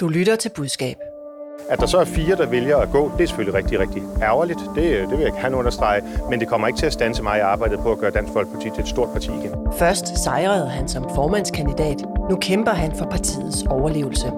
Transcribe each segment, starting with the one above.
Du lytter til budskab. At der så er fire, der vælger at gå, det er selvfølgelig rigtig, rigtig ærgerligt. Det, det vil jeg gerne understrege. Men det kommer ikke til at stanse mig i arbejdet på at gøre Dansk Folkeparti til et stort parti igen. Først sejrede han som formandskandidat. Nu kæmper han for partiets overlevelse.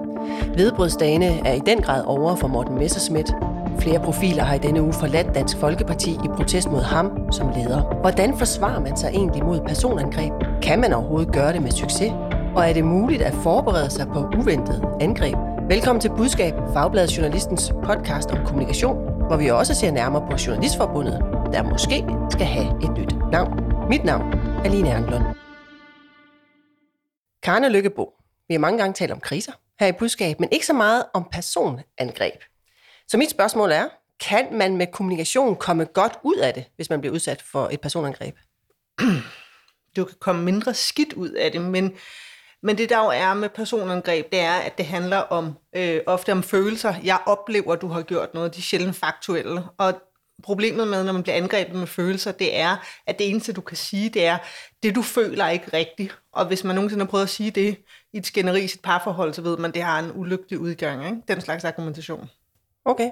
Vedbrødsdagene er i den grad over for Morten Messerschmidt. Flere profiler har i denne uge forladt Dansk Folkeparti i protest mod ham som leder. Hvordan forsvarer man sig egentlig mod personangreb? Kan man overhovedet gøre det med succes? Og er det muligt at forberede sig på uventet angreb? Velkommen til Budskab, Fagbladet Journalistens podcast om kommunikation, hvor vi også ser nærmere på Journalistforbundet, der måske skal have et nyt navn. Mit navn er Line Erndlund. Karne Lykkebo. Vi har mange gange talt om kriser her i Budskab, men ikke så meget om personangreb. Så mit spørgsmål er, kan man med kommunikation komme godt ud af det, hvis man bliver udsat for et personangreb? Du kan komme mindre skidt ud af det, men men det der jo er med personangreb, det er, at det handler om øh, ofte om følelser. Jeg oplever, at du har gjort noget, de er sjældent faktuelle. Og problemet med, når man bliver angrebet med følelser, det er, at det eneste, du kan sige, det er, det du føler er ikke rigtigt. Og hvis man nogensinde har prøvet at sige det i et skænderi i sit parforhold, så ved man, at det har en ulykkelig udgang. Ikke? Den slags argumentation. Okay.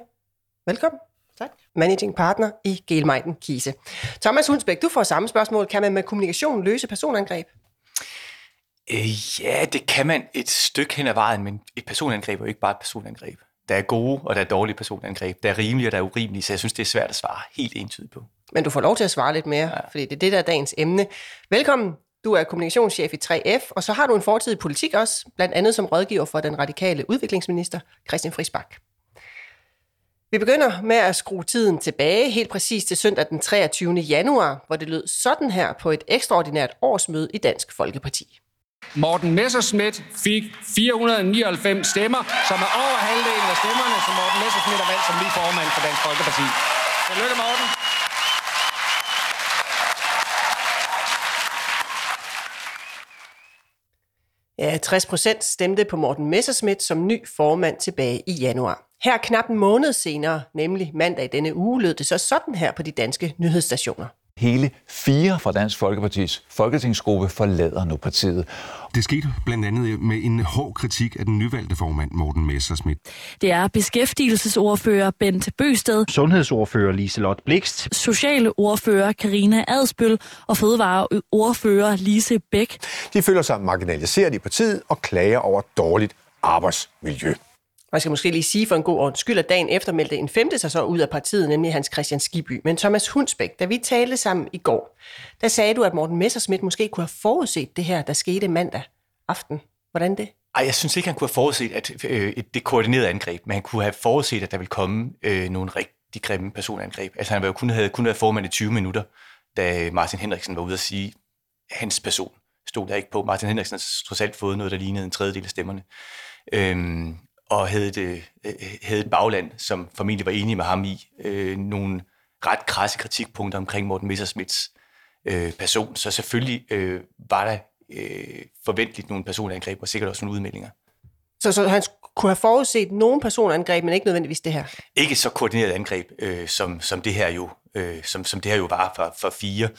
Velkommen. Tak. Managing partner i Gelmeiden Kise. Thomas Hundsbæk, du får samme spørgsmål. Kan man med kommunikation løse personangreb? Øh, ja, det kan man et stykke hen ad vejen, men et personangreb er jo ikke bare et personangreb. Der er gode, og der er dårlige personangreb. Der er rimelige, og der er urimelige, så jeg synes, det er svært at svare helt entydigt på. Men du får lov til at svare lidt mere, ja. fordi det er det, der er dagens emne. Velkommen. Du er kommunikationschef i 3F, og så har du en fortid i politik også, blandt andet som rådgiver for den radikale udviklingsminister, Christian Friisbak. Vi begynder med at skrue tiden tilbage, helt præcis til søndag den 23. januar, hvor det lød sådan her på et ekstraordinært årsmøde i Dansk Folkeparti. Morten Messerschmidt fik 499 stemmer, som er over halvdelen af stemmerne, som Morten Messerschmidt er valgt som ny formand for Dansk Folkeparti. Tillykke, Morten. Ja, 60 procent stemte på Morten Messerschmidt som ny formand tilbage i januar. Her knap en måned senere, nemlig mandag i denne uge, lød det så sådan her på de danske nyhedsstationer. Hele fire fra Dansk Folkepartis folketingsgruppe forlader nu partiet. Det skete blandt andet med en hård kritik af den nyvalgte formand Morten Messerschmidt. Det er beskæftigelsesordfører Bent Bøsted, sundhedsordfører Liselot Blikst, sociale ordfører Karina Adspøl og fødevareordfører Lise Bæk. De føler sig marginaliseret i partiet og klager over dårligt arbejdsmiljø. Man skal måske lige sige for en god ordens skyld, at dagen efter meldte en femte sig så ud af partiet, nemlig Hans Christian Skiby. Men Thomas Hundsbæk, da vi talte sammen i går, der sagde du, at Morten Messerschmidt måske kunne have forudset det her, der skete mandag aften. Hvordan det? Ej, jeg synes ikke, han kunne have forudset at, øh, et, det koordinerede angreb, men han kunne have forudset, at der ville komme øh, nogle rigtig grimme personangreb. Altså han var jo kun havde kun været formand i 20 minutter, da Martin Henriksen var ude at sige, at hans person stod der ikke på. Martin Henriksen har trods alt fået noget, der lignede en tredjedel af stemmerne. Øhm, og havde et, øh, havde et bagland, som formentlig var enige med ham i, øh, nogle ret krasse kritikpunkter omkring Morten Messersmiths øh, person. Så selvfølgelig øh, var der øh, forventeligt nogle personangreb, og sikkert også nogle udmeldinger. Så, så han kunne have forudset nogle personangreb, men ikke nødvendigvis det her? Ikke så koordineret angreb, øh, som, som, det her jo, øh, som, som det her jo var for, for fire.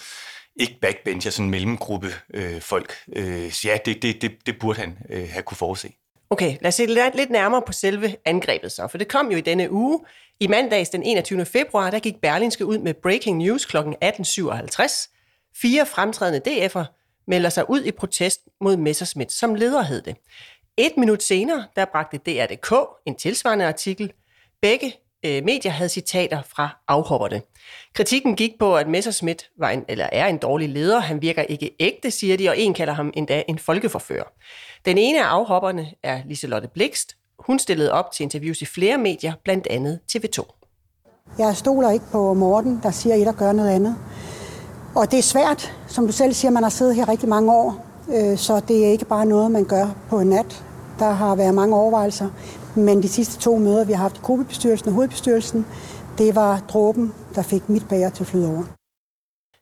Ikke backbencher, sådan en mellemgruppe øh, folk. Øh, så ja, det, det, det, det burde han øh, have kunne forudse. Okay, lad os se lidt nærmere på selve angrebet så, for det kom jo i denne uge. I mandags den 21. februar, der gik Berlinske ud med breaking news kl. 18.57. Fire fremtrædende DF'er melder sig ud i protest mod Messerschmidt, som leder hed det. Et minut senere, der bragte DR.dk en tilsvarende artikel. Begge øh, medier havde citater fra afhopperne. Kritikken gik på, at Messerschmidt var en, eller er en dårlig leder. Han virker ikke ægte, siger de, og en kalder ham endda en folkeforfører. Den ene af afhopperne er Liselotte Blikst. Hun stillede op til interviews i flere medier, blandt andet TV2. Jeg stoler ikke på Morten, der siger et og gør noget andet. Og det er svært, som du selv siger, man har siddet her rigtig mange år, øh, så det er ikke bare noget, man gør på en nat. Der har været mange overvejelser, men de sidste to møder, vi har haft i gruppebestyrelsen og hovedbestyrelsen, det var dråben, der fik mit bager til at flyde over.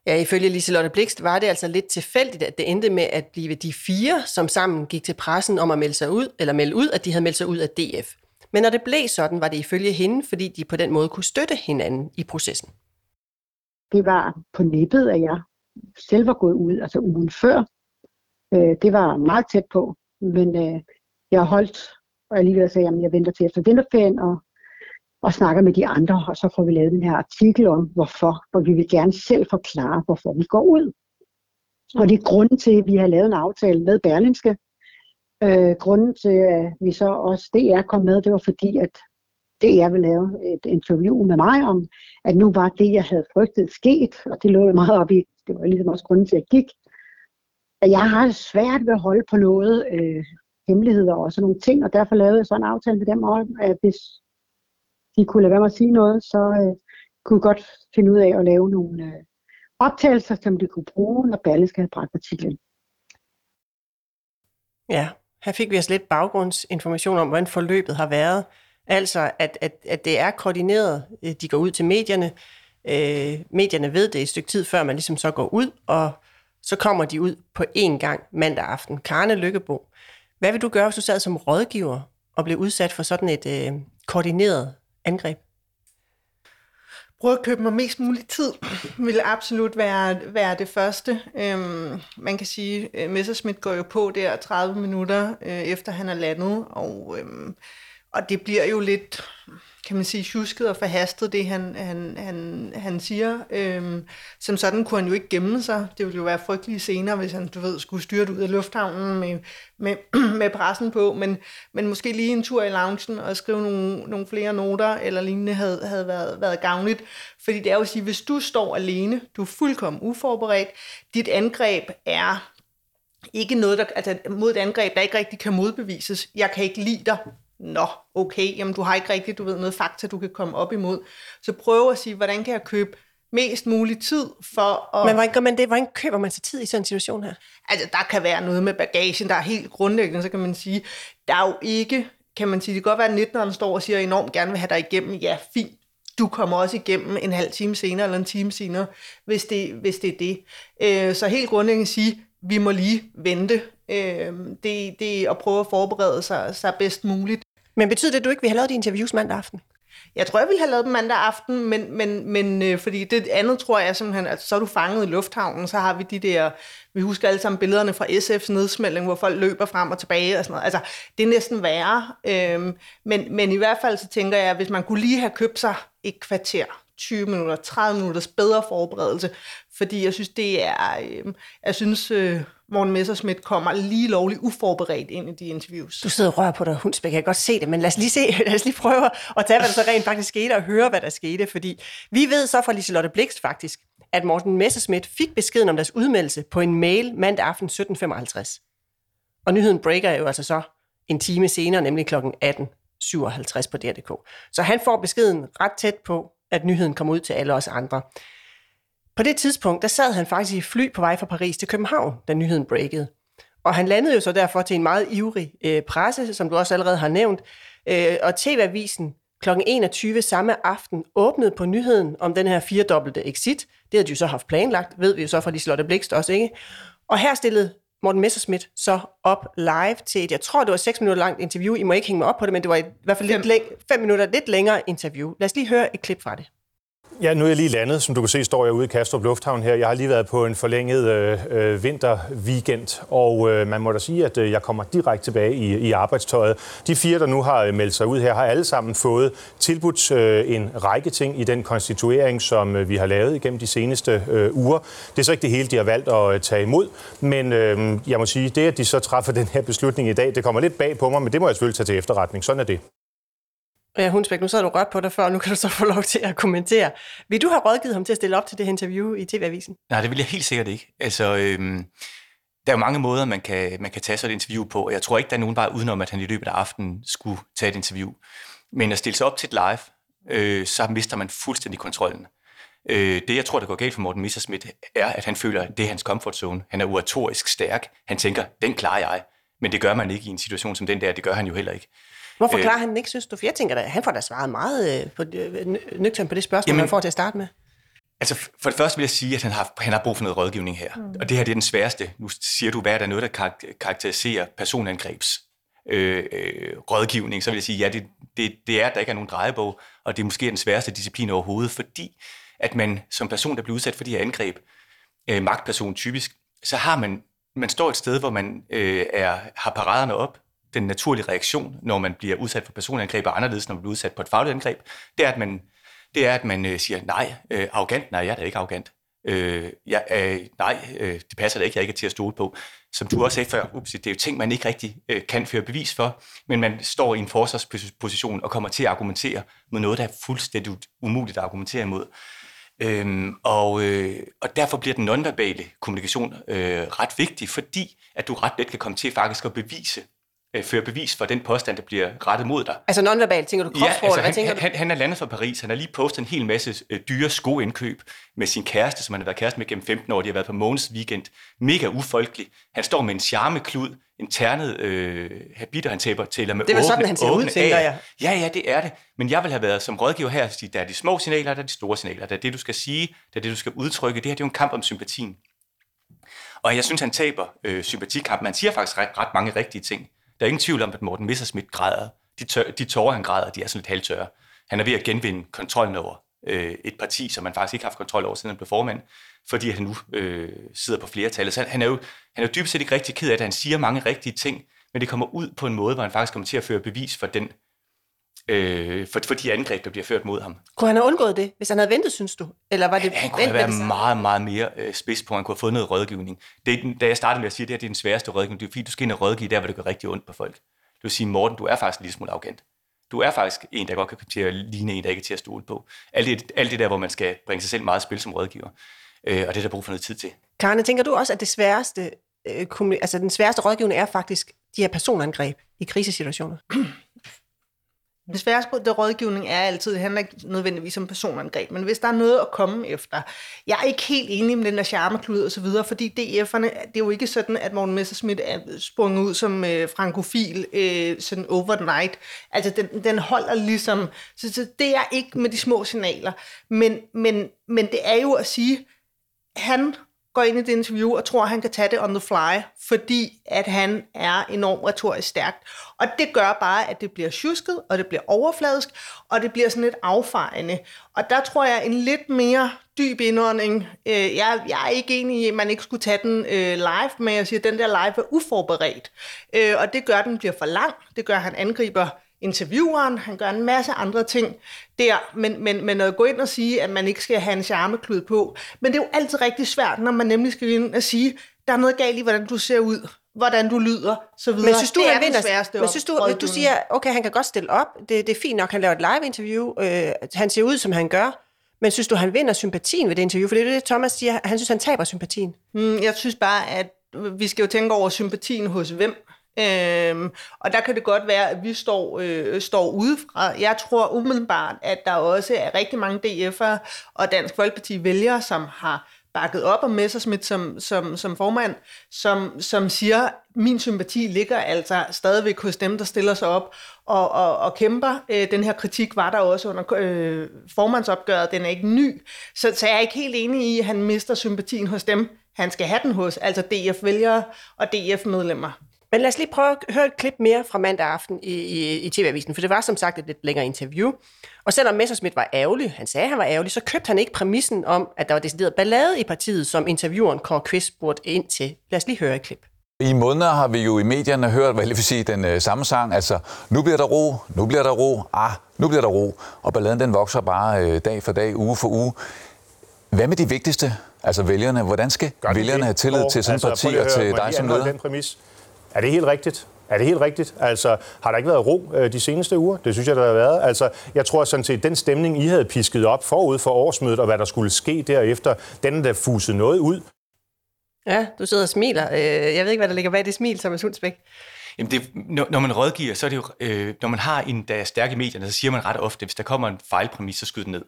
Ja, ifølge Liselotte Blikst var det altså lidt tilfældigt, at det endte med at blive de fire, som sammen gik til pressen om at melde sig ud, eller melde ud, at de havde meldt sig ud af DF. Men når det blev sådan, var det ifølge hende, fordi de på den måde kunne støtte hinanden i processen. Det var på nippet, at jeg selv var gået ud, altså ugen før. Øh, det var meget tæt på, men øh, jeg holdt og alligevel sagde jeg, at jeg venter til efter vinterferien og, og snakker med de andre, og så får vi lavet den her artikel om, hvorfor. hvor vi vil gerne selv forklare, hvorfor vi går ud. Og det er grunden til, at vi har lavet en aftale med Berlinske. Øh, grunden til, at vi så også DR kom med, det var fordi, at DR ville lave et interview med mig om, at nu var det, jeg havde frygtet, sket, og det lå jeg meget op i, det var ligesom også grunden til, at jeg gik. At jeg har svært ved at holde på noget øh, hemmeligheder og sådan nogle ting, og derfor lavede jeg så en aftale med dem om, at hvis de kunne lade være med at sige noget, så øh, kunne jeg godt finde ud af at lave nogle øh, optagelser, som de kunne bruge, når Berlingske havde bragt artiklen. Ja, her fik vi altså lidt baggrundsinformation om, hvordan forløbet har været. Altså, at, at, at det er koordineret. Øh, de går ud til medierne. Øh, medierne ved det et stykke tid, før man ligesom så går ud, og så kommer de ud på én gang mandag aften. Karne Lykkebo, hvad vil du gøre, hvis du sad som rådgiver og blev udsat for sådan et øh, koordineret angreb? Prøv at købe mig mest mulig tid, vil absolut være, være det første. Øhm, man kan sige, at Messerschmidt går jo på der 30 minutter øh, efter han er landet, og, øhm, og det bliver jo lidt kan man sige, tjusket og forhastet, det han, han, han, han siger. Øhm, som sådan kunne han jo ikke gemme sig. Det ville jo være frygtelige scener, hvis han, du ved, skulle styre ud af lufthavnen med, med, med pressen på, men, men måske lige en tur i loungen og skrive nogle, nogle flere noter eller lignende havde, havde været, været gavnligt. Fordi det er jo at sige, hvis du står alene, du er fuldkommen uforberedt, dit angreb er ikke noget, der, altså mod et angreb, der ikke rigtig kan modbevises. Jeg kan ikke lide dig, nå, okay, jamen du har ikke rigtig, du ved, noget fakta, du kan komme op imod. Så prøv at sige, hvordan kan jeg købe mest mulig tid for at... Men hvordan, gør man det? hvordan køber man sig tid i sådan en situation her? Altså, der kan være noget med bagagen, der er helt grundlæggende, så kan man sige, der er jo ikke, kan man sige, det kan godt være, at 19'eren står og siger, enormt gerne vil have dig igennem, ja, fint, du kommer også igennem en halv time senere, eller en time senere, hvis det, hvis det er det. Øh, så helt grundlæggende sige, vi må lige vente. Øh, det, det er at prøve at forberede sig, sig bedst muligt. Men betyder det, at du ikke vil have lavet de interviews mandag aften? Jeg tror, jeg ville have lavet dem mandag aften, men, men, men øh, fordi det andet tror jeg simpelthen, at så er du fanget i lufthavnen, så har vi de der, vi husker alle sammen billederne fra SF's nedsmældning, hvor folk løber frem og tilbage og sådan noget. Altså, det er næsten værre. Øhm, men, men i hvert fald så tænker jeg, at hvis man kunne lige have købt sig et kvarter, 20 minutter, 30 minutters bedre forberedelse, fordi jeg synes, det er, øh, jeg synes, øh, Morten Messerschmidt kommer lige lovligt uforberedt ind i de interviews. Du sidder og rører på dig, Hundsbæk, jeg kan godt se det, men lad os lige, se, lad os lige prøve at tage, hvad der så rent faktisk skete, og høre, hvad der skete, fordi vi ved så fra Liselotte Blikst faktisk, at Morten Messerschmidt fik beskeden om deres udmeldelse på en mail mandag aften 17.55. Og nyheden breaker jo altså så en time senere, nemlig kl. 18.57 på DR.dk. Så han får beskeden ret tæt på, at nyheden kommer ud til alle os andre. På det tidspunkt, der sad han faktisk i fly på vej fra Paris til København, da nyheden breakede. Og han landede jo så derfor til en meget ivrig øh, presse, som du også allerede har nævnt. Øh, og TV-avisen kl. 21 samme aften åbnede på nyheden om den her firedobbelte exit. Det havde de jo så haft planlagt, ved vi jo så fra Liselotte Blikst også, ikke? Og her stillede Morten Messerschmidt så op live til et, jeg tror det var 6 minutter langt interview, I må ikke hænge mig op på det, men det var i hvert fald lidt læng- 5 minutter lidt længere interview. Lad os lige høre et klip fra det. Ja, nu er jeg lige landet. Som du kan se, står jeg ude i Kastrup Lufthavn her. Jeg har lige været på en forlænget øh, øh vinterweekend, og øh, man må da sige, at øh, jeg kommer direkte tilbage i, i arbejdstøjet. De fire, der nu har øh, meldt sig ud her, har alle sammen fået tilbudt øh, en række ting i den konstituering, som øh, vi har lavet igennem de seneste øh, uger. Det er så ikke det hele, de har valgt at øh, tage imod, men øh, jeg må sige, det, at de så træffer den her beslutning i dag, det kommer lidt bag på mig, men det må jeg selvfølgelig tage til efterretning. Sådan er det. Ja, Hundsbæk, nu sad du rørt på dig før, og nu kan du så få lov til at kommentere. Vil du have rådgivet ham til at stille op til det her interview i TV-avisen? Nej, det vil jeg helt sikkert ikke. Altså, øhm, der er jo mange måder, man kan, man kan tage sådan et interview på, og jeg tror ikke, der er nogen bare udenom, at han i løbet af aftenen skulle tage et interview. Men at stille sig op til et live, øh, så mister man fuldstændig kontrollen. Øh, det, jeg tror, der går galt for Morten Messerschmidt, er, at han føler, at det er hans comfort zone. Han er oratorisk stærk. Han tænker, den klarer jeg. Men det gør man ikke i en situation som den der. Det gør han jo heller ikke. Hvorfor klarer han ikke, synes du? For jeg tænker, at han får da svaret meget øh, på, øh, nøgtern på det spørgsmål, Jamen, han får til at starte med. Altså, for det første vil jeg sige, at han har, han har brug for noget rådgivning her. Mm. Og det her det er den sværeste. Nu siger du, hvad er der noget, der karakteriserer personangrebs øh, øh, rådgivning, så vil jeg sige, ja, det, det, det er, at der ikke er nogen drejebog, og det er måske den sværeste disciplin overhovedet, fordi at man som person, der bliver udsat for de her angreb, øh, magtperson typisk, så har man, man står et sted, hvor man øh, er, har paraderne op, den naturlige reaktion, når man bliver udsat for personangreb, og anderledes, når man bliver udsat på et fagligt angreb, det er, at man, det er, at man øh, siger, nej, øh, arrogant, nej, jeg er da ikke arrogant. Øh, jeg, øh, nej, øh, det passer da ikke, jeg ikke er til at stole på. Som du også sagde før, ups, det er jo ting, man ikke rigtig øh, kan føre bevis for, men man står i en forsvarsposition og kommer til at argumentere med noget, der er fuldstændig umuligt at argumentere imod. Øhm, og, øh, og derfor bliver den nonverbale kommunikation øh, ret vigtig, fordi at du ret let kan komme til faktisk at bevise, øh, føre bevis for den påstand, der bliver rettet mod dig. Altså nonverbalt, tænker du kropsprog, Ja, altså, hvad han, tænker han, du? han, han er landet fra Paris. Han har lige postet en hel masse øh, dyre skoindkøb med sin kæreste, som han har været kæreste med gennem 15 år. De har været på måneds weekend. Mega ufolkelig. Han står med en charmeklud, en ternet øh, habit, og han taber tæller med Det vel åbne, sådan, han ser ud, tænker jeg. Ja, ja, det er det. Men jeg vil have været som rådgiver her, at sige, der er de små signaler, der er de store signaler. Der er det, du skal sige, der er det, du skal udtrykke. Det her det er jo en kamp om sympatien. Og jeg synes, han taber øh, sympatikampen. Han siger faktisk ret, ret mange rigtige ting. Der er ingen tvivl om, at Morten Messerschmidt græder. De, tør, de tårer, han græder, de er sådan lidt halvtørre. Han er ved at genvinde kontrollen over øh, et parti, som man faktisk ikke har haft kontrol over, siden han blev formand, fordi han nu øh, sidder på flertallet. Så han, han, er jo, han er jo dybest set ikke rigtig ked af det. Han siger mange rigtige ting, men det kommer ud på en måde, hvor han faktisk kommer til at føre bevis for den øh, for, for de angreb, der bliver ført mod ham. Kunne han have undgået det, hvis han havde ventet, synes du? Eller var det Han kunne have været meget, meget mere øh, spids på, han kunne have fået noget rådgivning. Det er, den- da jeg startede med at sige, at det her det er den sværeste rådgivning, det er fordi, du skal ind og rådgive der, hvor det gør rigtig ondt på folk. Du vil sige, Morten, du er faktisk en lille smule arrogant. Du er faktisk en, der godt kan komme til at ligne en, der ikke er til at stole på. Alt det, alt det der, hvor man skal bringe sig selv meget i spil som rådgiver. Øh, og det er der brug for noget tid til. Karne, tænker du også, at det sværeste, øh, altså den sværeste rådgivning er faktisk de her personangreb i krisesituationer? Desværre sværeste det rådgivning er altid, det handler ikke nødvendigvis om personangreb, men hvis der er noget at komme efter. Jeg er ikke helt enig med den der charmeklud og så videre, fordi DF'erne, det er jo ikke sådan, at Morten Messerschmidt er sprunget ud som øh, frankofil øh, sådan overnight. Altså, den, den holder ligesom, så, så det er ikke med de små signaler. Men, men, men det er jo at sige, han går ind i det interview og tror, at han kan tage det on the fly, fordi at han er enormt retorisk stærkt. Og det gør bare, at det bliver tjusket, og det bliver overfladisk, og det bliver sådan lidt affejende. Og der tror jeg en lidt mere dyb indånding. Øh, jeg, jeg er ikke enig i, at man ikke skulle tage den øh, live, men jeg siger, at den der live er uforberedt. Øh, og det gør, at den bliver for lang. Det gør, at han angriber intervieweren, han gør en masse andre ting der, men, men, men at gå ind og sige, at man ikke skal have en charmeklud på, men det er jo altid rigtig svært, når man nemlig skal ind og sige, der er noget galt i, hvordan du ser ud, hvordan du lyder, så videre. Men synes du, det han er vinder? sværeste Men synes du, du siger, okay, han kan godt stille op, det, det er fint nok, han laver et live-interview, øh, han ser ud, som han gør, men synes du, han vinder sympatien ved det interview? For det er det, Thomas siger, han synes, han taber sympatien. Mm, jeg synes bare, at vi skal jo tænke over sympatien hos hvem. Øhm, og der kan det godt være, at vi står, øh, står udefra. Jeg tror umiddelbart, at der også er rigtig mange DF'ere og Dansk Folkeparti vælgere, som har bakket op om Messersmith som, som, som formand, som, som siger, min sympati ligger altså stadigvæk hos dem, der stiller sig op og, og, og kæmper. Øh, den her kritik var der også under øh, formandsopgøret, den er ikke ny. Så, så jeg er ikke helt enig i, at han mister sympatien hos dem, han skal have den hos, altså DF-vælgere og DF-medlemmer. Men lad os lige prøve at høre et klip mere fra mandag aften i, i, i TV-avisen, for det var som sagt et lidt længere interview. Og selvom Messerschmidt var ærgerlig, han sagde, at han var ærgerlig, så købte han ikke præmissen om, at der var decideret ballade i partiet, som intervieweren Kåre Kvist spurgte ind til. Lad os lige høre et klip. I måneder har vi jo i medierne hørt, hvad jeg vil sige, den øh, samme sang. Altså, nu bliver der ro, nu bliver der ro, ah, nu bliver der ro. Og balladen den vokser bare øh, dag for dag, uge for uge. Hvad med de vigtigste, altså vælgerne? Hvordan skal Gør vælgerne det? have tillid til sådan et altså, parti og til dig som leder? Den præmis. Er det helt rigtigt? Er det helt rigtigt? Altså, har der ikke været ro øh, de seneste uger? Det synes jeg, der har været. Altså, jeg tror sådan set, den stemning, I havde pisket op forud for årsmødet, og hvad der skulle ske derefter, den er da fuset noget ud. Ja, du sidder og smiler. Øh, Jeg ved ikke, hvad der ligger bag det smil, Thomas Hundsbæk. Jamen det, når, når man rådgiver, så er det jo, øh, når man har en, der er stærk i medierne, så siger man ret ofte, hvis der kommer en fejlpræmis, så skyd den ned.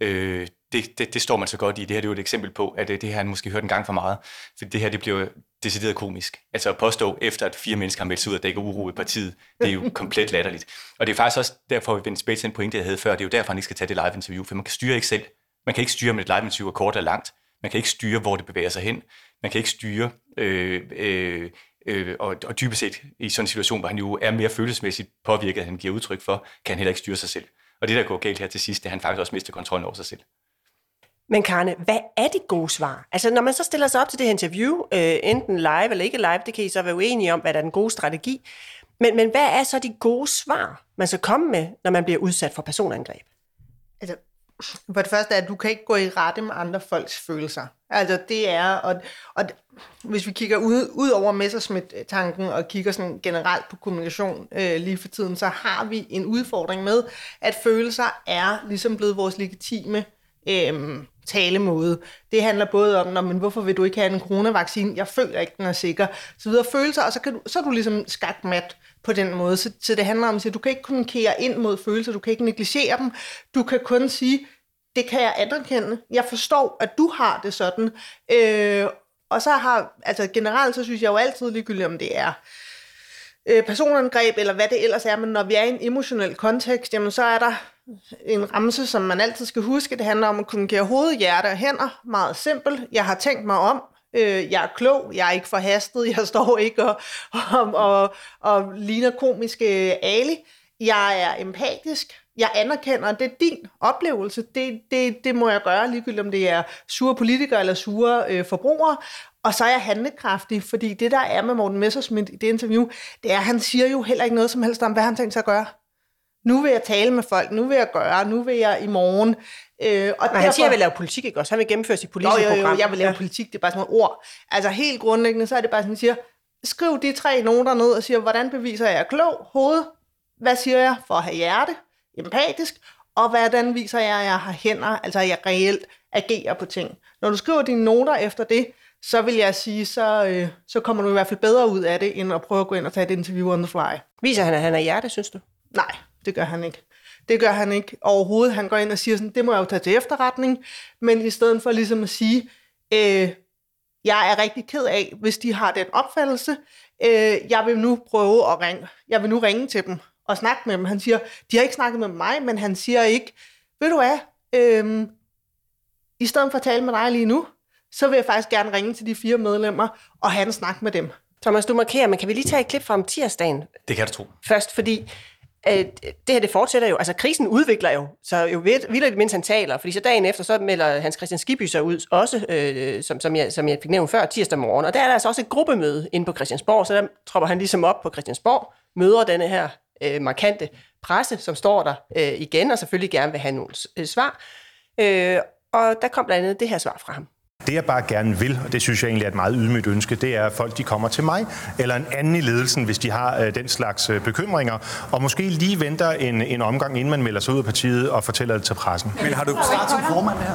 Øh, det, det, det står man så godt i. Det her det er jo et eksempel på, at øh, det har han måske hørt en gang for meget. For det her, det bliver jo decideret komisk. Altså at påstå, efter at fire mennesker har meldt sig ud, at der ikke er uro i partiet, det er jo komplet latterligt. Og det er faktisk også derfor, vi vendte tilbage til den pointe, jeg havde før. Det er jo derfor, han ikke skal tage det live-interview, for man kan styre ikke selv. Man kan ikke styre, om et live-interview er kort eller langt. Man kan ikke styre, hvor det bevæger sig hen. Man kan ikke styre, øh, øh, øh, og, og dybest set i sådan en situation, hvor han jo er mere følelsesmæssigt påvirket, end han giver udtryk for, kan han heller ikke styre sig selv. Og det, der går galt her til sidst, det er, at han faktisk også mister kontrollen over sig selv. Men Karne, hvad er det gode svar? Altså, når man så stiller sig op til det her interview, øh, enten live eller ikke live, det kan I så være uenige om, hvad der er den gode strategi. Men, men hvad er så de gode svar, man skal komme med, når man bliver udsat for personangreb? Altså, for det første er, at du kan ikke gå i rette med andre folks følelser. Altså det er, og, og hvis vi kigger ud, ud over Messerschmidt-tanken og kigger sådan generelt på kommunikation øh, lige for tiden, så har vi en udfordring med, at følelser er ligesom blevet vores legitime øh, talemåde. Det handler både om, når, men hvorfor vil du ikke have en coronavaccine? Jeg føler ikke, den er sikker. Så videre følelser, og så, kan du, så er du ligesom skakmat på den måde. Så, så det handler om, at du kan ikke kommunikere ind mod følelser, du kan ikke negligere dem. Du kan kun sige, det kan jeg anerkende. Jeg forstår, at du har det sådan. Øh, og så har, altså generelt, så synes jeg jo altid ligegyldigt, om det er øh, personangreb, eller hvad det ellers er, men når vi er i en emotionel kontekst, jamen så er der en ramse, som man altid skal huske. Det handler om at kommunikere hoved, hjerte og hænder. Meget simpelt. Jeg har tænkt mig om. Øh, jeg er klog. Jeg er ikke forhastet. Jeg står ikke og, og, og, og ligner komiske Ali. Jeg er empatisk. Jeg anerkender, at det er din oplevelse. Det, det, det må jeg gøre, ligegyldigt om det er sure politikere eller sure øh, forbrugere. Og så er jeg handlekraftig, fordi det, der er med Morten Messersmith i det interview, det er, at han siger jo heller ikke noget som helst om, hvad han tænker sig at gøre. Nu vil jeg tale med folk, nu vil jeg gøre, nu vil jeg i morgen. Øh, og Men han siger, at han vil lave politik, ikke også? Han vil gennemføre sit politiske jo, jo, jo, program. jeg vil lave ja. politik, det er bare sådan nogle ord. Altså helt grundlæggende, så er det bare sådan, at siger, skriv de tre noter ned og siger, hvordan beviser jeg klog, hoved, hvad siger jeg for at have hjerte, empatisk, og hvordan viser jeg, at jeg har hænder, altså at jeg reelt agerer på ting. Når du skriver dine noter efter det, så vil jeg sige, så, øh, så kommer du i hvert fald bedre ud af det, end at prøve at gå ind og tage et interview on the fly. Viser han, at han er hjerte, synes du? Nej, det gør han ikke. Det gør han ikke overhovedet. Han går ind og siger sådan, det må jeg jo tage til efterretning, men i stedet for ligesom at sige, øh, jeg er rigtig ked af, hvis de har den opfattelse, øh, jeg vil nu prøve at ringe, jeg vil nu ringe til dem og snakke med dem. Han siger, de har ikke snakket med mig, men han siger ikke, ved du hvad, øh, i stedet for at tale med dig lige nu, så vil jeg faktisk gerne ringe til de fire medlemmer og have en snak med dem. Thomas, du markerer, men kan vi lige tage et klip fra om tirsdagen? Det kan du tro. Først, fordi øh, det her det fortsætter jo, altså krisen udvikler jo, så jo vildt mens han taler, fordi så dagen efter, så melder Hans Christian Skibby sig ud, også øh, som, som, jeg, som jeg fik nævnt før, tirsdag morgen, og der er der altså også et gruppemøde inde på Christiansborg, så der tropper han ligesom op på Christiansborg, møder denne her øh, markante presse, som står der øh, igen, og selvfølgelig gerne vil have nogle øh, svar, øh, og der kom blandt andet det her svar fra ham. Det jeg bare gerne vil, og det synes jeg egentlig er et meget ydmygt ønske, det er, at folk de kommer til mig, eller en anden i ledelsen, hvis de har øh, den slags øh, bekymringer, og måske lige venter en, en omgang, inden man melder sig ud af partiet og fortæller det til pressen. Men har du start som formand her?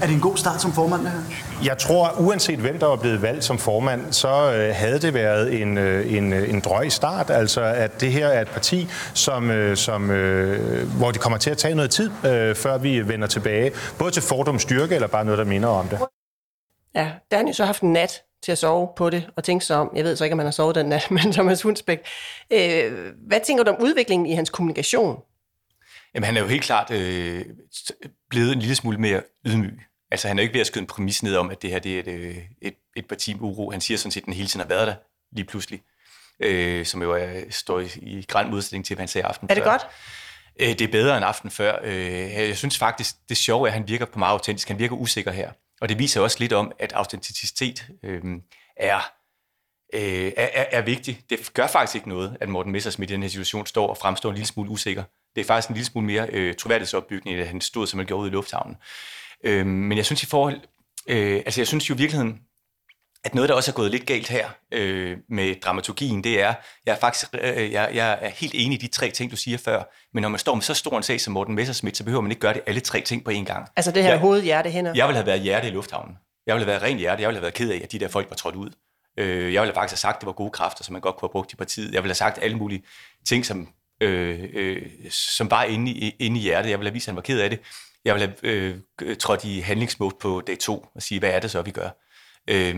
Er det en god start som formand her? Jeg tror, uanset hvem der var blevet valgt som formand, så øh, havde det været en, øh, en, øh, en drøg start. Altså, at det her er et parti, som, øh, som, øh, hvor det kommer til at tage noget tid, øh, før vi vender tilbage. Både til fordom styrke, eller bare noget, der minder om det. Ja, der har han jo så haft en nat til at sove på det, og tænke sig om, jeg ved så ikke, om han har sovet den nat, men Thomas Hundsbæk, øh, hvad tænker du om udviklingen i hans kommunikation? Jamen, han er jo helt klart øh, blevet en lille smule mere ydmyg. Altså, han er jo ikke ved at skyde en præmis ned om, at det her det er et, øh, et, et parti med uro. Han siger sådan set, at den hele tiden har været der, lige pludselig. Øh, som jo er, står i, i græn modsætning til, hvad han sagde aften Er det før. godt? Øh, det er bedre end aften før. Øh, jeg synes faktisk, det sjove er, at han virker på meget autentisk. Han virker usikker her. Og det viser også lidt om, at autenticitet øhm, øh, er, øh, er, er vigtig. Det gør faktisk ikke noget, at Morten Messersmith i den her situation står og fremstår en lille smule usikker. Det er faktisk en lille smule mere øh, troværdighedsopbygning, at han stod, som han gjorde ude i lufthavnen. Øh, men jeg synes i forhold... Øh, altså jeg synes jo i virkeligheden, at noget, der også er gået lidt galt her øh, med dramaturgien, det er, jeg er faktisk øh, jeg, jeg er helt enig i de tre ting, du siger før, men når man står med så stor en sag som Morten Messersmith, så behøver man ikke gøre det alle tre ting på én gang. Altså det her jeg, hoved, hjerte, hænder? Jeg ville have været hjerte i lufthavnen. Jeg ville have været ren hjerte. Jeg ville have været ked af, at de der folk var trådt ud. Øh, jeg ville have faktisk have sagt, at det var gode kræfter, som man godt kunne have brugt i partiet. Jeg ville have sagt alle mulige ting, som, øh, øh, som var inde i, inde i hjertet. Jeg ville have vist, at han var ked af det. Jeg ville have øh, trådt i handlingsmål på dag to og sige, hvad er det så, vi gør? Øh,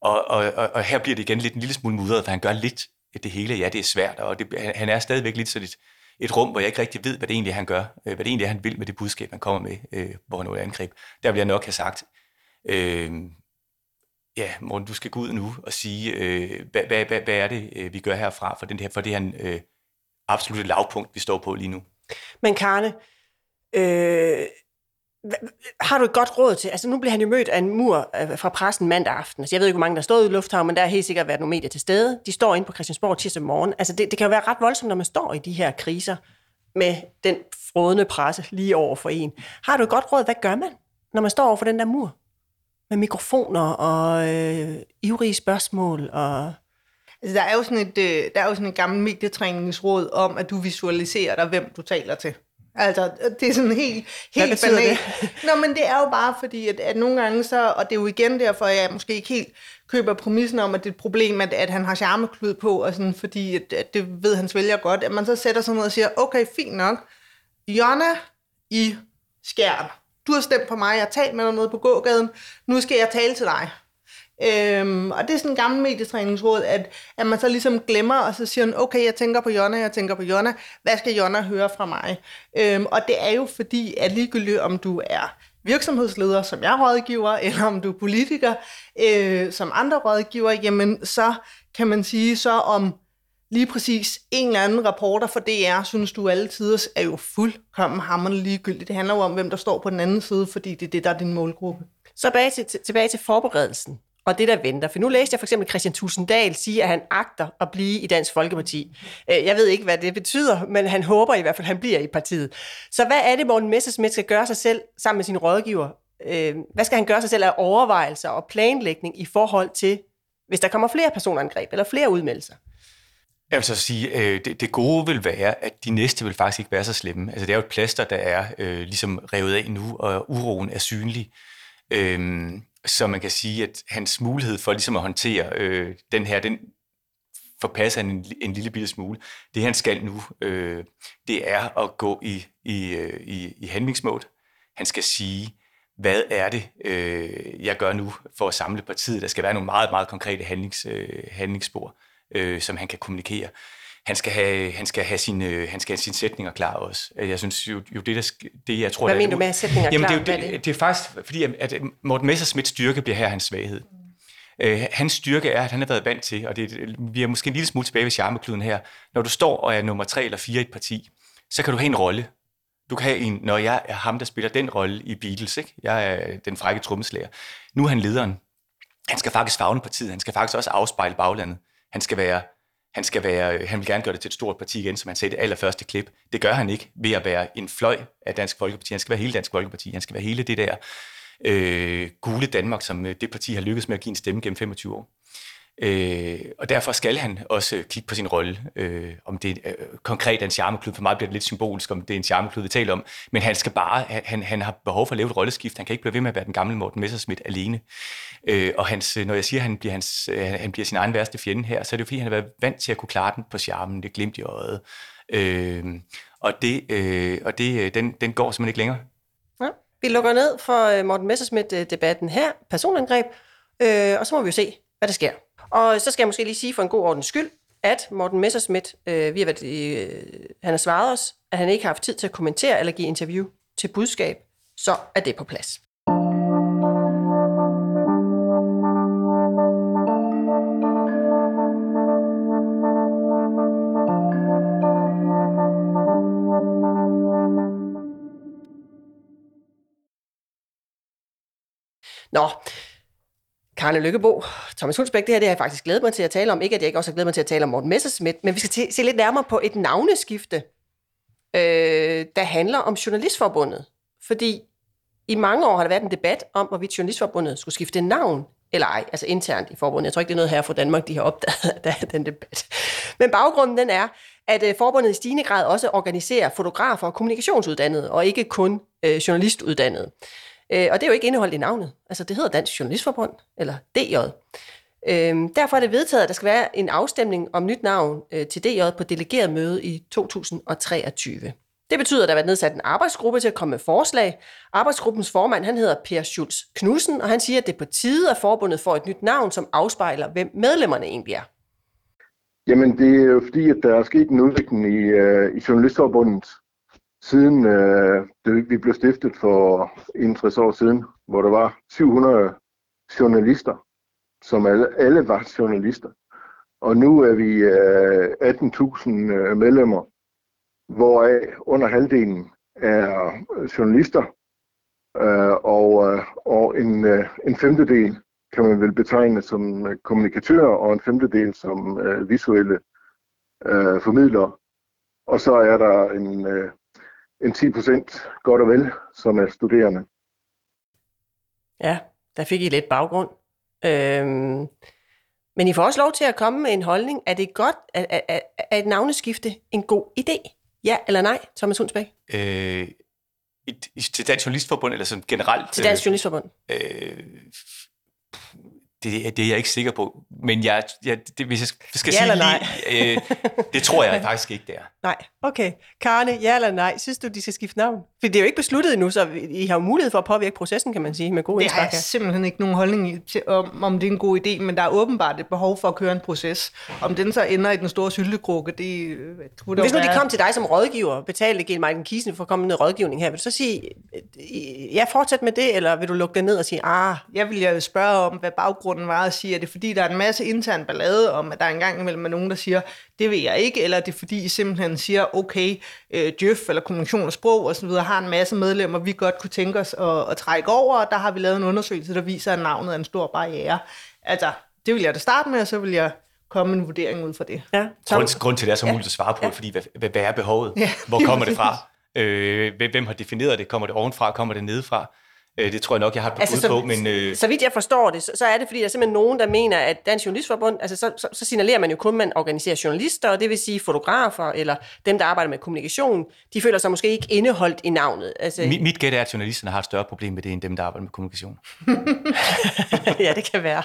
og, og, og, og her bliver det igen lidt en lille smule mudret, for han gør lidt det hele. Ja, det er svært, og det, han er stadigvæk lidt sådan et, et rum, hvor jeg ikke rigtig ved, hvad det egentlig er, han gør, øh, hvad det egentlig er, han vil med det budskab, han kommer med, øh, hvor han er angreb. Der vil jeg nok have sagt, øh, ja, Morten, du skal gå ud nu og sige, øh, hvad, hvad, hvad, hvad er det, øh, vi gør herfra for, den her, for det her øh, absolutte lavpunkt, vi står på lige nu. Men Karne, øh, har du et godt råd til? Altså nu bliver han jo mødt af en mur øh, fra pressen mandag aften. Altså, jeg ved ikke, hvor mange der stod i lufthavnen, men der er helt sikkert været nogle medier til stede. De står inde på Christiansborg tirsdag morgen. Altså det, det kan jo være ret voldsomt, når man står i de her kriser med den frodende presse lige over for en. Har du et godt råd? Hvad gør man, når man står over for den der mur? Med mikrofoner og øh, ivrige spørgsmål og... Altså, der er jo sådan et, øh, der er jo sådan et gammelt medietræningsråd om, at du visualiserer dig, hvem du taler til. Altså, det er sådan helt, helt banalt. Nå, men det er jo bare fordi, at, at nogle gange så, og det er jo igen derfor, at jeg måske ikke helt køber præmissen om, at det er et problem, at, at han har charmeklud på, og sådan, fordi at, at det ved hans vælger godt, at man så sætter sig ned og siger, okay, fint nok, Jonna i Skjern, du har stemt på mig, jeg har talt med dig nede på gågaden, nu skal jeg tale til dig. Øhm, og det er sådan en gammel medietræningsråd, at, at man så ligesom glemmer, og så siger man, okay, jeg tænker på Jonna, jeg tænker på Jonna, hvad skal Jonna høre fra mig? Øhm, og det er jo fordi, at ligegyldigt om du er virksomhedsleder, som jeg rådgiver, eller om du er politiker, øh, som andre rådgiver, jamen så kan man sige, så om lige præcis en eller anden rapporter for DR, synes du altid er jo fuldkommen hammerende ligegyldigt. Det handler jo om, hvem der står på den anden side, fordi det er det, der er din målgruppe. Så tilbage til, tilbage til forberedelsen og det, der venter. For nu læste jeg for eksempel Christian Tusinddal sige, at han agter at blive i Dansk Folkeparti. Øh, jeg ved ikke, hvad det betyder, men han håber i hvert fald, at han bliver i partiet. Så hvad er det, Morten Messersmith skal gøre sig selv sammen med sin rådgiver? Øh, hvad skal han gøre sig selv af overvejelser og planlægning i forhold til, hvis der kommer flere personangreb eller flere udmeldelser? Jeg vil så sige, øh, det, det gode vil være, at de næste vil faktisk ikke være så slemme. Altså det er jo et plaster, der er øh, ligesom revet af nu, og uroen er synlig. Øhm, så man kan sige, at hans mulighed for ligesom at håndtere øh, den her, den forpasser han en, en lille bitte smule. Det han skal nu, øh, det er at gå i, i, øh, i, i handlingsmål. Han skal sige, hvad er det, øh, jeg gør nu for at samle partiet. Der skal være nogle meget, meget konkrete handlings, øh, handlingsspor, øh, som han kan kommunikere han skal have, han skal have sine, øh, han skal have sine sætninger klar også. Jeg synes jo, jo det, der, det jeg tror... Hvad der, mener du med sætninger jamen, klar? Det, er, det, det, er faktisk fordi, at Morten Messersmiths styrke bliver her hans svaghed. Uh, hans styrke er, at han har været vant til, og det, vi er måske en lille smule tilbage ved charmekluden her, når du står og er nummer tre eller fire i et parti, så kan du have en rolle. Du kan have en, når jeg er ham, der spiller den rolle i Beatles, ikke? jeg er den frække trommeslager. Nu er han lederen. Han skal faktisk fagne partiet, han skal faktisk også afspejle baglandet. Han skal være han, skal være, øh, han vil gerne gøre det til et stort parti igen, som han sagde det allerførste klip. Det gør han ikke ved at være en fløj af Dansk Folkeparti. Han skal være hele Dansk Folkeparti. Han skal være hele det der øh, gule Danmark, som øh, det parti har lykkedes med at give en stemme gennem 25 år. Øh, og derfor skal han også øh, kigge på sin rolle, øh, om det er øh, konkret er en charmeklud. For mig bliver det lidt symbolsk, om det er en charmeklud, vi taler om. Men han skal bare, han, han har behov for at lave et rolleskift. Han kan ikke blive ved med at være den gamle Morten Messerschmidt alene. Øh, og hans, øh, når jeg siger, at han bliver, hans, øh, han bliver sin egen værste fjende her, så er det jo fordi, han har været vant til at kunne klare den på charmen, det glimt i øjet. Øh, og det, øh, og det, øh, den, den går simpelthen ikke længere. Ja. Vi lukker ned for Morten Messerschmidt-debatten her, personangreb, øh, og så må vi jo se, hvad der sker. Og så skal jeg måske lige sige for en god ordens skyld, at Morten Messerschmidt, øh, vi har været, øh, han har svaret os, at han ikke har haft tid til at kommentere eller give interview til budskab, så er det på plads. Nå, Karne Lykkebo, Thomas Hulsbæk, det her det har jeg faktisk glædet mig til at tale om. Ikke at jeg ikke også har glædet mig til at tale om Morten Messerschmidt, men vi skal se lidt nærmere på et navneskifte, øh, der handler om Journalistforbundet. Fordi i mange år har der været en debat om, hvorvidt Journalistforbundet skulle skifte navn eller ej, altså internt i forbundet. Jeg tror ikke, det er noget her fra Danmark, de har opdaget af den debat. Men baggrunden den er, at øh, forbundet i stigende grad også organiserer fotografer og kommunikationsuddannede, og ikke kun øh, journalistuddannede. Øh, og det er jo ikke indeholdt i navnet. Altså, det hedder Dansk Journalistforbund, eller DJ. Øh, derfor er det vedtaget, at der skal være en afstemning om nyt navn øh, til DJ på delegeret møde i 2023. Det betyder, at der er været nedsat en arbejdsgruppe til at komme med forslag. Arbejdsgruppens formand, han hedder Per Schulz Knudsen, og han siger, at det er på tide, at forbundet får et nyt navn, som afspejler, hvem medlemmerne egentlig er. Jamen, det er jo fordi, at der er sket en udvikling i, øh, i Journalistforbundet, siden øh, det, vi blev stiftet for 61 år siden, hvor der var 700 journalister, som alle, alle var journalister. Og nu er vi øh, 18.000 øh, medlemmer, hvoraf under halvdelen er journalister, Øh, og, øh, og en, øh, en femtedel kan man vel betegne som øh, kommunikatører, og en femtedel som øh, visuelle øh, formidlere. Og så er der en, øh, en 10 procent godt og vel, som er studerende. Ja, der fik I lidt baggrund. Øhm, men I får også lov til at komme med en holdning. Er det godt, at, at, at, at et navneskifte en god idé? Ja eller nej, Thomas Hundsbæk? Øh, et, til Dansk Journalistforbund, eller sådan generelt? Til Dansk Journalistforbund. Øh, det, det er jeg ikke sikker på. Men jeg, jeg, det, hvis jeg skal Ja sige nej? lige, øh, det tror jeg faktisk ikke, det er. Nej, okay. Karne, ja eller nej? Synes du, de skal skifte navn? For det er jo ikke besluttet endnu, så I har jo mulighed for at påvirke processen, kan man sige, med gode Det har indspark jeg her. simpelthen ikke nogen holdning til, om, om det er en god idé, men der er åbenbart et behov for at køre en proces. Om den så ender i den store syltekrukke, det øh, kunne der Hvis nu de kom til dig som rådgiver, betalte Gil Martin Kisen for at komme med noget rådgivning her, vil du så sige, øh, ja, fortsæt med det, eller vil du lukke det ned og sige, ah, Jeg vil jo spørge om, hvad baggrunden var at sige, er det fordi, der er en masse intern ballade om, at der er en gang imellem er nogen, der siger, det vil jeg ikke, eller er det fordi, I simpelthen siger, okay, øh, Djøf eller kommunikation og sprog og så videre har en masse medlemmer, vi godt kunne tænke os at, at trække over, og der har vi lavet en undersøgelse, der viser, at navnet er en stor barriere. Altså, det vil jeg da starte med, og så vil jeg komme en vurdering ud fra det. Ja, Grund, grund til, at det er så muligt at svare på, ja. fordi hvad, hvad, er behovet? Ja, Hvor kommer det fra? Øh, hvem- hvem har defineret det? Kommer det ovenfra? Kommer det nedefra? Øh, det tror jeg nok, jeg har et par Altså, bud på, men... Øh, så vidt jeg forstår det, så, så er det, fordi der er simpelthen nogen, der mener, at Dansk Journalistforbund, altså så, så, så signalerer man jo kun, at man organiserer journalister, og det vil sige fotografer, eller dem, der arbejder med kommunikation, de føler sig måske ikke indeholdt i navnet. Altså, mit, mit gæt er, at journalisterne har et større problem med det, end dem, der arbejder med kommunikation. ja, det kan være.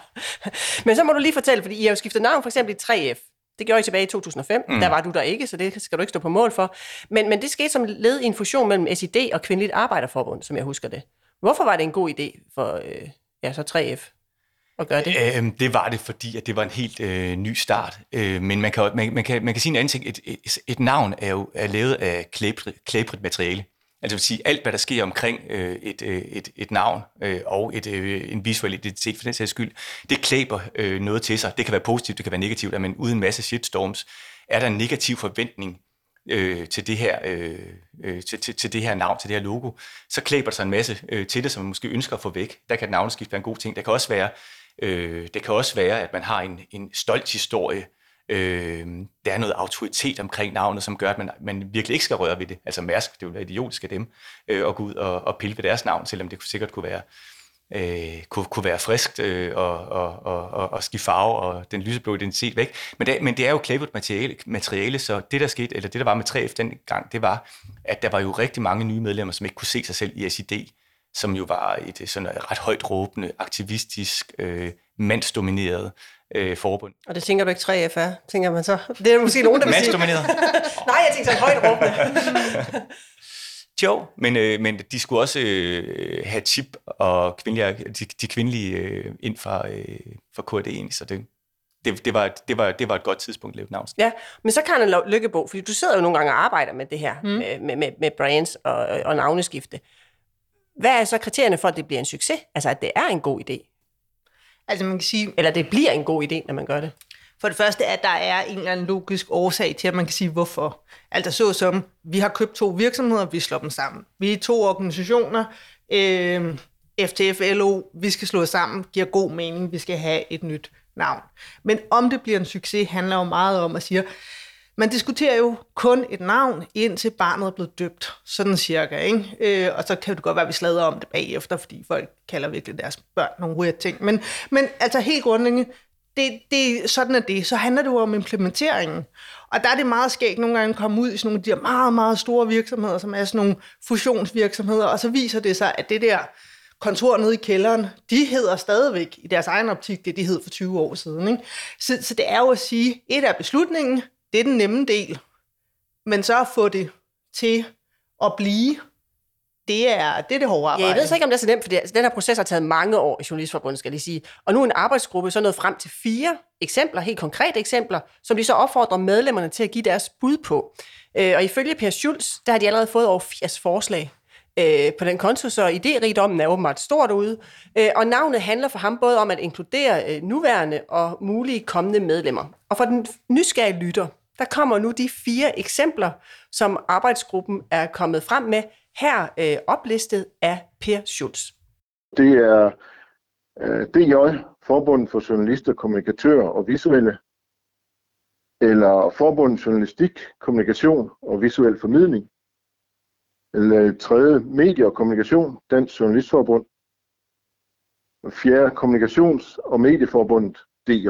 Men så må du lige fortælle, fordi I har jo skiftet navn for eksempel i 3F. Det gjorde I tilbage i 2005. Mm. Mm. Der var du der ikke, så det skal du ikke stå på mål for. Men, men det skete som led i en fusion mellem SID og Kvindeligt Arbejderforbund, som jeg husker det. Hvorfor var det en god idé for øh, ja, så 3F at gøre det? Øhm, det var det, fordi at det var en helt øh, ny start. Øh, men man kan, man, man, kan, man kan sige en anden ting. Et, et, et navn er jo er lavet af klæbrigt, materiale. Altså vil sige, alt hvad der sker omkring øh, et, øh, et, et navn øh, og et, øh, en visuel identitet for den sags skyld, det klæber øh, noget til sig. Det kan være positivt, det kan være negativt, men uden en masse shitstorms, er der en negativ forventning øh, til, det her, øh, øh, til, til, til det her navn, til det her logo, så klæber der sig en masse øh, til det, som man måske ønsker at få væk. Der kan et navneskift være en god ting. Der kan også være, øh, det kan også være at man har en, en stolt historie, Øh, der er noget autoritet omkring navnet, som gør, at man, man virkelig ikke skal røre ved det. Altså Mærsk, det ville være idiotisk af dem øh, at gå ud og, og pille ved deres navn, selvom det sikkert kunne være, øh, kunne, kunne være friskt øh, og, og, og, og, og skifte farve og den lyseblå identitet væk. Men det, men det er jo klæbet materiale, materiale, så det der skete, eller det der var med 3F den gang, det var, at der var jo rigtig mange nye medlemmer, som ikke kunne se sig selv i SID, som jo var et sådan ret højt råbende, aktivistisk, øh, mandsdomineret øh, forbund. Og det tænker du ikke 3F er, tænker man så. Det er måske nogen, der vil sige. Nej, jeg tænker sådan højt råbende. Jo, men, øh, men de skulle også øh, have chip og kvindelige, de, de kvindelige øh, ind fra, øh, fra KD, så det, det, det, var, et- det, var, det var et godt tidspunkt at lave navn. Ja, men så kan Lo- Lykkebo, fordi du sidder jo nogle gange og arbejder med det her, mm. med, med, med, med brands og, og navneskifte. Hvad er så kriterierne for, at det bliver en succes? Altså, at det er en god idé? Altså, man kan sige... Eller det bliver en god idé, når man gør det? For det første, at der er en eller anden logisk årsag til, at man kan sige, hvorfor. Altså så som, vi har købt to virksomheder, vi slår dem sammen. Vi er to organisationer, øh, FTF, LO, vi skal slå os sammen, giver god mening, vi skal have et nyt navn. Men om det bliver en succes, handler jo meget om at sige, man diskuterer jo kun et navn, indtil barnet er blevet døbt. Sådan cirka, ikke? Øh, og så kan det godt være, at vi slader om det bagefter, fordi folk kalder virkelig deres børn nogle weird ting. Men, men altså helt grundlæggende, det, det, sådan er det. Så handler det jo om implementeringen. Og der er det meget skægt nogle gange at komme ud i sådan nogle af de her meget, meget store virksomheder, som er sådan nogle fusionsvirksomheder, og så viser det sig, at det der kontor nede i kælderen, de hedder stadigvæk i deres egen optik det, de hed for 20 år siden. Ikke? Så, så det er jo at sige, et er beslutningen, det er den nemme del, men så at få det til at blive, det er det, er det hårde arbejde. Ja, jeg ved så ikke, om det er så nemt, fordi altså, den her proces har taget mange år i Journalistforbundet, skal jeg lige sige. Og nu er en arbejdsgruppe så nået frem til fire eksempler, helt konkrete eksempler, som de så opfordrer medlemmerne til at give deres bud på. Øh, og ifølge Per Schulz, der har de allerede fået over 80 forslag øh, på den konto, så idérigdommen er åbenbart stor derude. Øh, og navnet handler for ham både om at inkludere øh, nuværende og mulige kommende medlemmer. Og for den nysgerrige lytter, der kommer nu de fire eksempler, som arbejdsgruppen er kommet frem med, her øh, oplistet af Per Schulz. Det er øh, DJ, Forbundet for Journalister, Kommunikatører og Visuelle, eller Forbundet Journalistik, Kommunikation og Visuel Formidling, eller tredje Medie og Kommunikation, Dansk Journalistforbund, og fjerde Kommunikations- og Medieforbundet, DJ.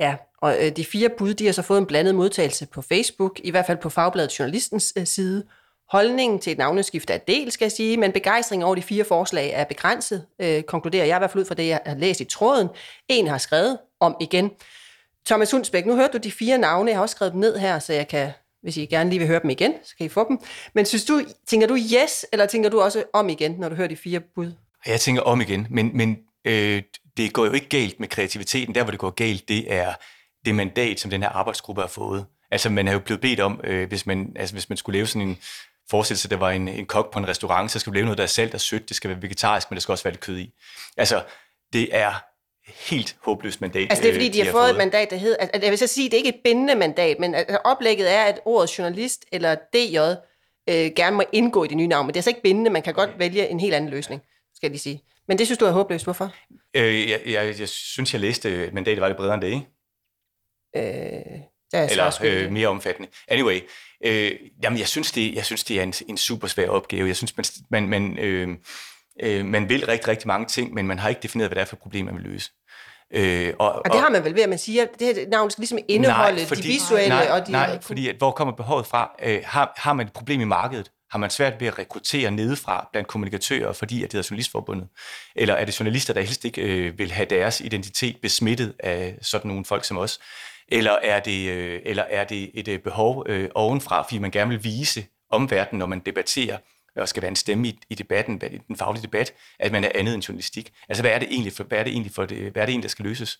Ja, og øh, de fire bud, de har så fået en blandet modtagelse på Facebook, i hvert fald på Fagbladet Journalistens øh, side. Holdningen til et navneskift er del, skal jeg sige, men begejstringen over de fire forslag er begrænset, øh, konkluderer jeg i hvert fald ud fra det, jeg har læst i tråden. En har skrevet om igen. Thomas Hundsbæk, nu hørte du de fire navne, jeg har også skrevet dem ned her, så jeg kan, hvis I gerne lige vil høre dem igen, så kan I få dem. Men synes du, tænker du yes, eller tænker du også om igen, når du hører de fire bud? Jeg tænker om igen, men, men øh, det går jo ikke galt med kreativiteten. Der, hvor det går galt, det er det mandat, som den her arbejdsgruppe har fået. Altså, man er jo blevet bedt om, øh, hvis, man, altså, hvis man skulle lave sådan en forestillelse, der var en, en kok på en restaurant, så skal vi lave noget, der er salt og sødt, det skal være vegetarisk, men der skal også være lidt kød i. Altså, det er helt håbløst mandat. Altså det er fordi, øh, de har fået et mandat, der hedder... Altså, jeg vil så sige, det er ikke et bindende mandat, men altså, oplægget er, at ordet journalist eller DJ øh, gerne må indgå i det nye navn, men det er så ikke bindende, man kan godt vælge en helt anden løsning, skal jeg lige sige. Men det synes du er håbløst. Hvorfor? Øh, jeg, jeg, jeg synes, jeg læste, at mandatet var lidt bredere end det, ikke? Øh, er Eller øh, mere omfattende. Anyway, øh, jamen, jeg synes, det, jeg synes, det er en, en super svær opgave. Jeg synes, man, man, man, øh, øh, man vil rigtig, rigtig mange ting, men man har ikke defineret, hvad det er for et problem, man vil løse. Øh, og, og det har man vel ved, at man siger, at det her navn skal ligesom indeholde nej, fordi, de visuelle nej, og de... Nej, fordi at, hvor kommer behovet fra? Øh, har, har man et problem i markedet? Har man svært ved at rekruttere nedefra blandt kommunikatører, fordi at det er journalistforbundet? Eller er det journalister, der helst ikke øh, vil have deres identitet besmittet af sådan nogle folk som os? Eller er det, øh, eller er det et øh, behov øh, ovenfra, fordi man gerne vil vise omverdenen, når man debatterer, og skal være en stemme i, i debatten, i den faglige debat, at man er andet end journalistik. Altså, hvad er det egentlig for, hvad er det egentlig for det, hvad er det egentlig, der skal løses?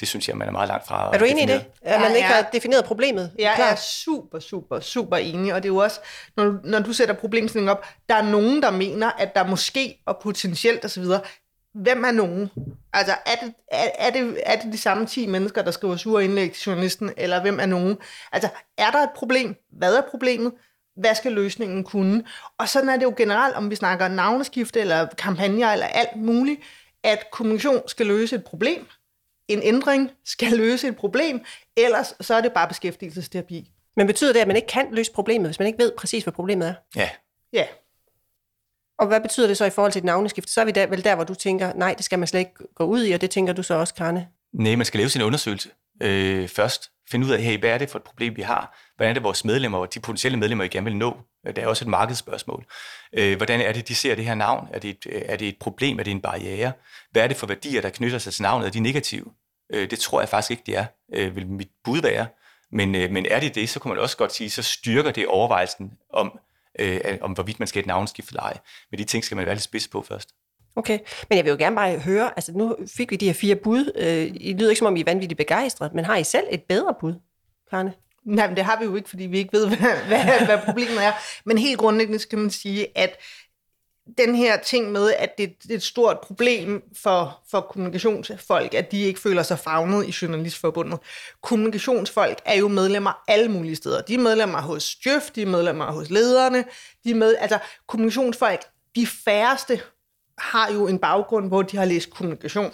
Det synes jeg, man er meget langt fra. Er du enig i det? At man ikke har defineret problemet? Jeg Klar. er super, super, super enig, og det er jo også, når, når du sætter problemstillingen op, der er nogen, der mener, at der måske og potentielt osv., hvem er nogen? Altså, er det, er, er, det, er det de samme 10 mennesker, der skriver sure indlæg til journalisten, eller hvem er nogen? Altså, er der et problem? Hvad er problemet? Hvad skal løsningen kunne? Og sådan er det jo generelt, om vi snakker navneskifte, eller kampagner, eller alt muligt, at kommunikation skal løse et problem, en ændring skal løse et problem, ellers så er det bare beskæftigelsesterapi. Men betyder det, at man ikke kan løse problemet, hvis man ikke ved præcis, hvad problemet er? Ja. Ja. Og hvad betyder det så i forhold til et navneskift? Så er vi der, vel der, hvor du tænker, nej, det skal man slet ikke gå ud i, og det tænker du så også, Karne? Nej, man skal lave sin undersøgelse øh, først. Finde ud af, hey, hvad er det for et problem, vi har? Hvordan er det vores medlemmer, og de potentielle medlemmer, I gerne vil nå? Det er også et markedsspørgsmål. Øh, hvordan er det, de ser det her navn? Er det, et, øh, er det et problem? Er det en barriere? Hvad er det for værdier, der knytter sig til navnet? Er de negative? Øh, det tror jeg faktisk ikke, de er, øh, vil mit bud være. Men, øh, men er det det, så kunne man også godt sige, så styrker det overvejelsen om, øh, om hvorvidt man skal et navnskift eller ej. Men de ting skal man være lidt spids på først. Okay, men jeg vil jo gerne bare høre, altså nu fik vi de her fire bud. Øh, I lyder ikke som om, I er vanvittigt begejstret, men har I selv et bedre bud, Karne? Nej, men det har vi jo ikke, fordi vi ikke ved, hvad, hvad, hvad problemet er. Men helt grundlæggende skal man sige, at den her ting med, at det, det er et stort problem for, for kommunikationsfolk, at de ikke føler sig fagnet i Journalistforbundet. Kommunikationsfolk er jo medlemmer alle mulige steder. De er medlemmer hos Djøf, de er medlemmer hos lederne, de er med, altså kommunikationsfolk, de færreste har jo en baggrund, hvor de har læst kommunikation.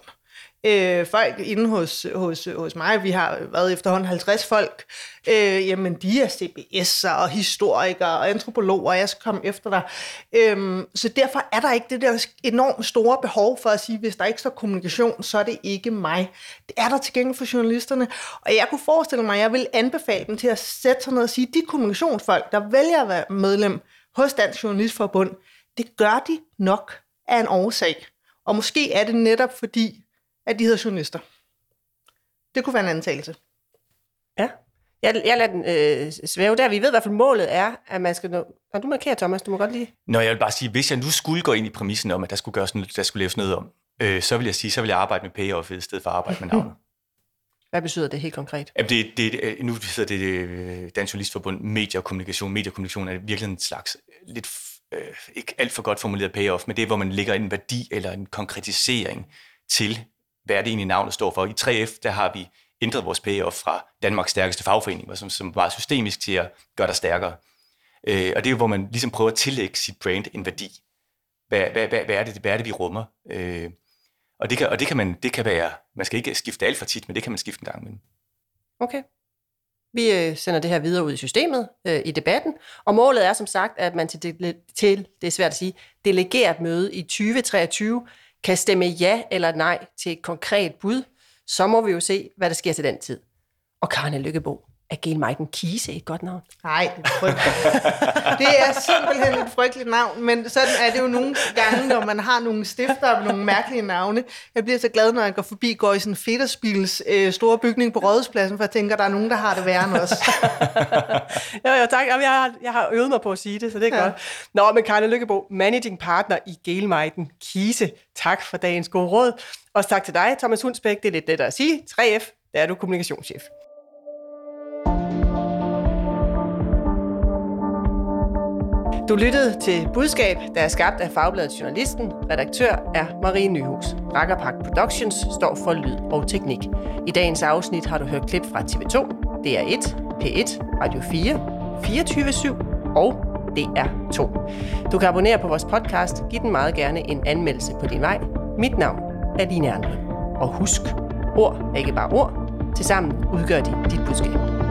Øh, folk inde hos, hos, hos mig, vi har været efterhånden 50 folk, øh, jamen de er CBS'er og historikere og antropologer, og jeg skal komme efter dig. Øh, så derfor er der ikke det der enormt store behov for at sige, hvis der ikke står kommunikation, så er det ikke mig. Det er der til gengæld for journalisterne, og jeg kunne forestille mig, at jeg vil anbefale dem til at sætte sig ned og sige, de kommunikationsfolk, der vælger at være medlem hos Dansk Journalistforbund, det gør de nok af en årsag. Og måske er det netop fordi, at de hedder journalister. Det kunne være en antagelse. Ja. Jeg, jeg lader den øh, svæve der. Vi ved i hvert fald, målet er, at man skal nå... Har du markeret, Thomas? Du må godt lige... Nå, jeg vil bare sige, hvis jeg nu skulle gå ind i præmissen om, at der skulle, gøres noget, der skulle laves noget om, øh, så vil jeg sige, så vil jeg arbejde med payoff i stedet for at arbejde med navnet. Hvad betyder det helt konkret? Jamen det, det, nu hedder det øh, Dansk Journalistforbund Medie og Kommunikation. Medie og kommunikation er virkelig en slags lidt øh, ikke alt for godt formuleret payoff, men det er, hvor man lægger en værdi eller en konkretisering til, hvad er det egentlig navnet står for. I 3F, der har vi ændret vores payoff fra Danmarks stærkeste fagforening, som, som var systemisk til at gøre dig stærkere. Øh, og det er jo, hvor man ligesom prøver at tillægge sit brand en værdi. Hvad, hvad, hvad, hvad, er, det, hvad er det, vi rummer? Øh, og det kan, og det kan, man, det kan være, man skal ikke skifte alt for tit, men det kan man skifte en gang imellem. Okay. Vi øh, sender det her videre ud i systemet, øh, i debatten, og målet er som sagt, at man til, til, det er svært at sige, delegeret møde i 2023 kan stemme ja eller nej til et konkret bud. Så må vi jo se, hvad der sker til den tid. Og Karne Lykkebo, er Genmeiten Kise et godt navn? Nej, det er frygteligt. det er simpelthen et frygteligt navn, men sådan er det jo nogle gange, når man har nogle stifter og nogle mærkelige navne. Jeg bliver så glad, når jeg går forbi, går i sådan en fedderspils øh, store bygning på Rådhuspladsen, for jeg tænker, der er nogen, der har det værre end os. jo, jo, tak. Jeg har, jeg har øvet mig på at sige det, så det er ja. godt. Nå, men Karne Lykkebo, managing partner i Gelmeiten Kise. Tak for dagens gode råd. Og tak til dig, Thomas Hundsbæk. Det er lidt det, at sige. 3F, der er du kommunikationschef. Du lyttede til Budskab, der er skabt af Fagbladet Journalisten. Redaktør er Marie Nyhus. Rakkerpark Productions står for lyd og teknik. I dagens afsnit har du hørt klip fra TV2, DR1, P1, Radio 4, 24-7 og DR2. Du kan abonnere på vores podcast. Giv den meget gerne en anmeldelse på din vej. Mit navn er Line Andre. Og husk, ord er ikke bare ord. Tilsammen udgør de dit budskab.